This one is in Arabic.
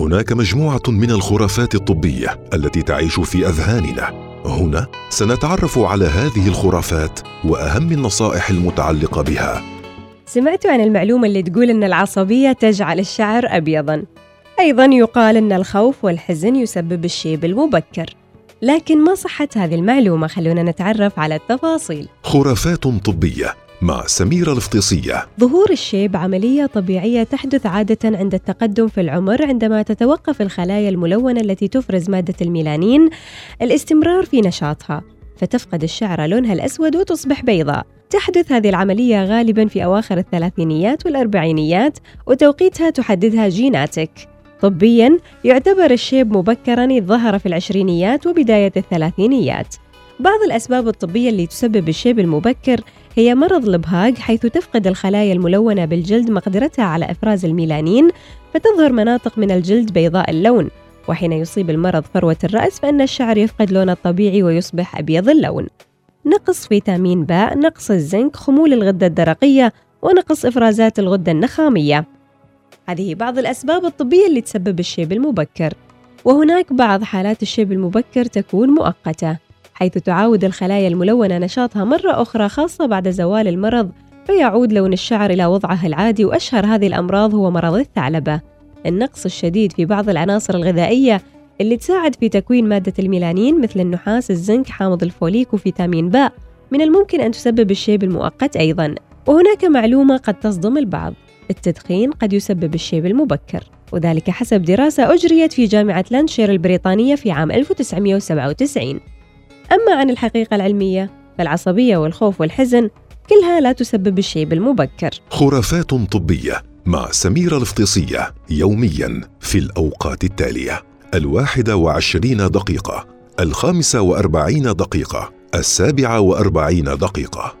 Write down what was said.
هناك مجموعة من الخرافات الطبية التي تعيش في أذهاننا. هنا سنتعرف على هذه الخرافات وأهم النصائح المتعلقة بها. سمعتوا عن المعلومة اللي تقول إن العصبية تجعل الشعر ابيضا. أيضا يقال إن الخوف والحزن يسبب الشيب المبكر. لكن ما صحة هذه المعلومة؟ خلونا نتعرف على التفاصيل. خرافات طبية مع سميره الفطيسيه ظهور الشيب عملية طبيعية تحدث عادة عند التقدم في العمر عندما تتوقف الخلايا الملونة التي تفرز مادة الميلانين عن الاستمرار في نشاطها فتفقد الشعرة لونها الأسود وتصبح بيضاء. تحدث هذه العملية غالبا في أواخر الثلاثينيات والأربعينيات وتوقيتها تحددها جيناتك. طبيا يعتبر الشيب مبكرا إذا ظهر في العشرينيات وبداية الثلاثينيات. بعض الأسباب الطبية اللي تسبب الشيب المبكر هي مرض البهاق حيث تفقد الخلايا الملونة بالجلد مقدرتها على إفراز الميلانين فتظهر مناطق من الجلد بيضاء اللون. وحين يصيب المرض فروة الرأس فإن الشعر يفقد لونه الطبيعي ويصبح أبيض اللون. نقص فيتامين باء، نقص الزنك، خمول الغدة الدرقية ونقص إفرازات الغدة النخامية. هذه بعض الأسباب الطبية اللي تسبب الشيب المبكر. وهناك بعض حالات الشيب المبكر تكون مؤقتة. حيث تعاود الخلايا الملونة نشاطها مرة أخرى خاصة بعد زوال المرض فيعود لون الشعر إلى وضعه العادي وأشهر هذه الأمراض هو مرض الثعلبة. النقص الشديد في بعض العناصر الغذائية اللي تساعد في تكوين مادة الميلانين مثل النحاس، الزنك، حامض الفوليك وفيتامين باء. من الممكن أن تسبب الشيب المؤقت أيضا. وهناك معلومة قد تصدم البعض. التدخين قد يسبب الشيب المبكر وذلك حسب دراسة أجريت في جامعة لانكشير البريطانية في عام 1997 أما عن الحقيقة العلمية فالعصبية والخوف والحزن كلها لا تسبب الشيب المبكر خرافات طبية مع سميرة الفطيسيه يوميا في الأوقات التالية. الواحدة وعشرين دقيقة الخامسة وأربعين دقيقة السابعة وأربعين دقيقة.